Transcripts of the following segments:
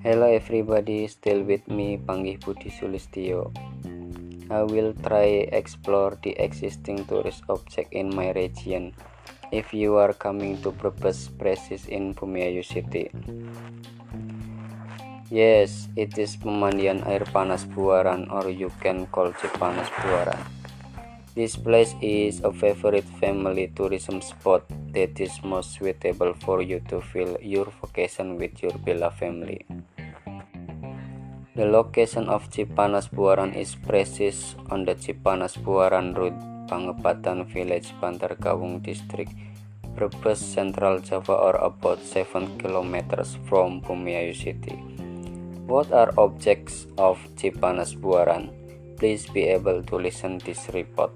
Hello everybody, still with me Panggih Budi Sulistio. I will try explore the existing tourist object in my region. If you are coming to Brebes Precis in Bumiayu City. Yes, it is pemandian air panas Buaran or you can call Cipanas Buaran. This place is a favorite family tourism spot that is most suitable for you to fill your vacation with your Bella family. The location of Cipanas Buaran is precise on the Cipanas Buaran Road, Pangepatan Village, Bantarkawung District, Brebes, Central Java or about 7 kilometers from Bumiayu City. What are objects of Cipanas Buaran? please be able to listen this report.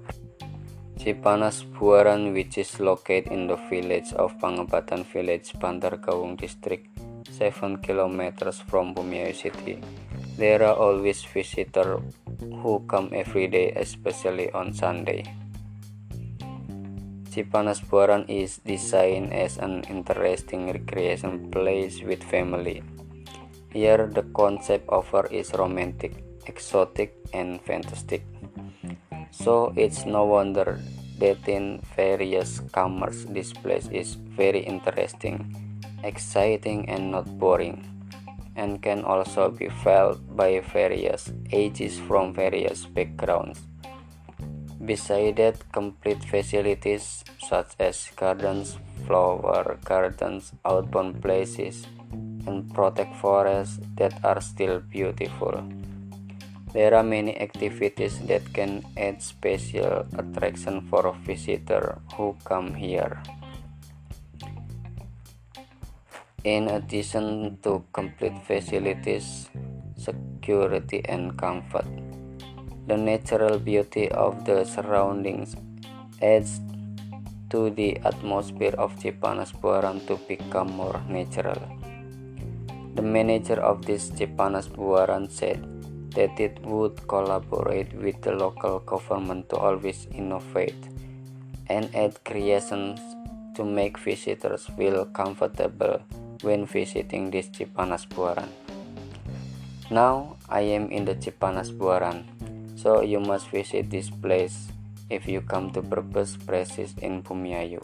Cipanas Buaran which is located in the village of Pangabatan Village, Bantarkawung District, 7 kilometers from Bumiayu City. There are always visitors who come every day, especially on Sunday. Cipanas Buaran is designed as an interesting recreation place with family. Here the concept offer is romantic exotic and fantastic. So it's no wonder that in various commerce this place is very interesting, exciting and not boring and can also be felt by various ages from various backgrounds. Beside that, complete facilities such as gardens, flower gardens, outbound places, and protect forests that are still beautiful. There are many activities that can add special attraction for a visitor who come here. In addition to complete facilities, security and comfort, the natural beauty of the surroundings adds to the atmosphere of Cipanas Buaran to become more natural. The manager of this Cipanas Buaran said, that it would collaborate with the local government to always innovate and add creations to make visitors feel comfortable when visiting this Cipanas Buaran. Now I am in the Cipanas Buaran, so you must visit this place if you come to Brebes Precis in Bumiayu.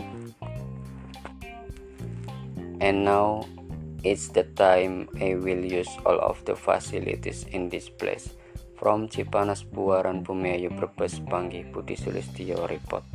And now it's the time I will use all of the facilities in this place. From Cipanas Buaran Bumiayu Brebes Panggih Budi Sulistyo Report.